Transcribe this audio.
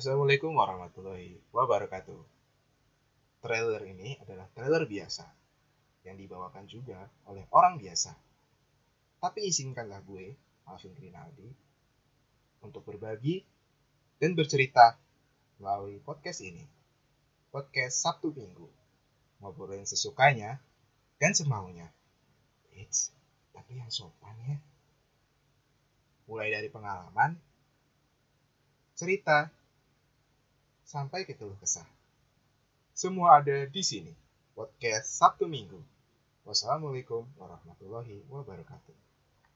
Assalamualaikum warahmatullahi wabarakatuh. Trailer ini adalah trailer biasa yang dibawakan juga oleh orang biasa. Tapi izinkanlah gue, Alvin Rinaldi, untuk berbagi dan bercerita melalui podcast ini. Podcast Sabtu Minggu. Ngobrolin sesukanya dan semaunya. Eits, tapi yang sopan ya. Mulai dari pengalaman, cerita, sampai ke keluh kesah. Semua ada di sini. Podcast Sabtu Minggu. Wassalamualaikum warahmatullahi wabarakatuh.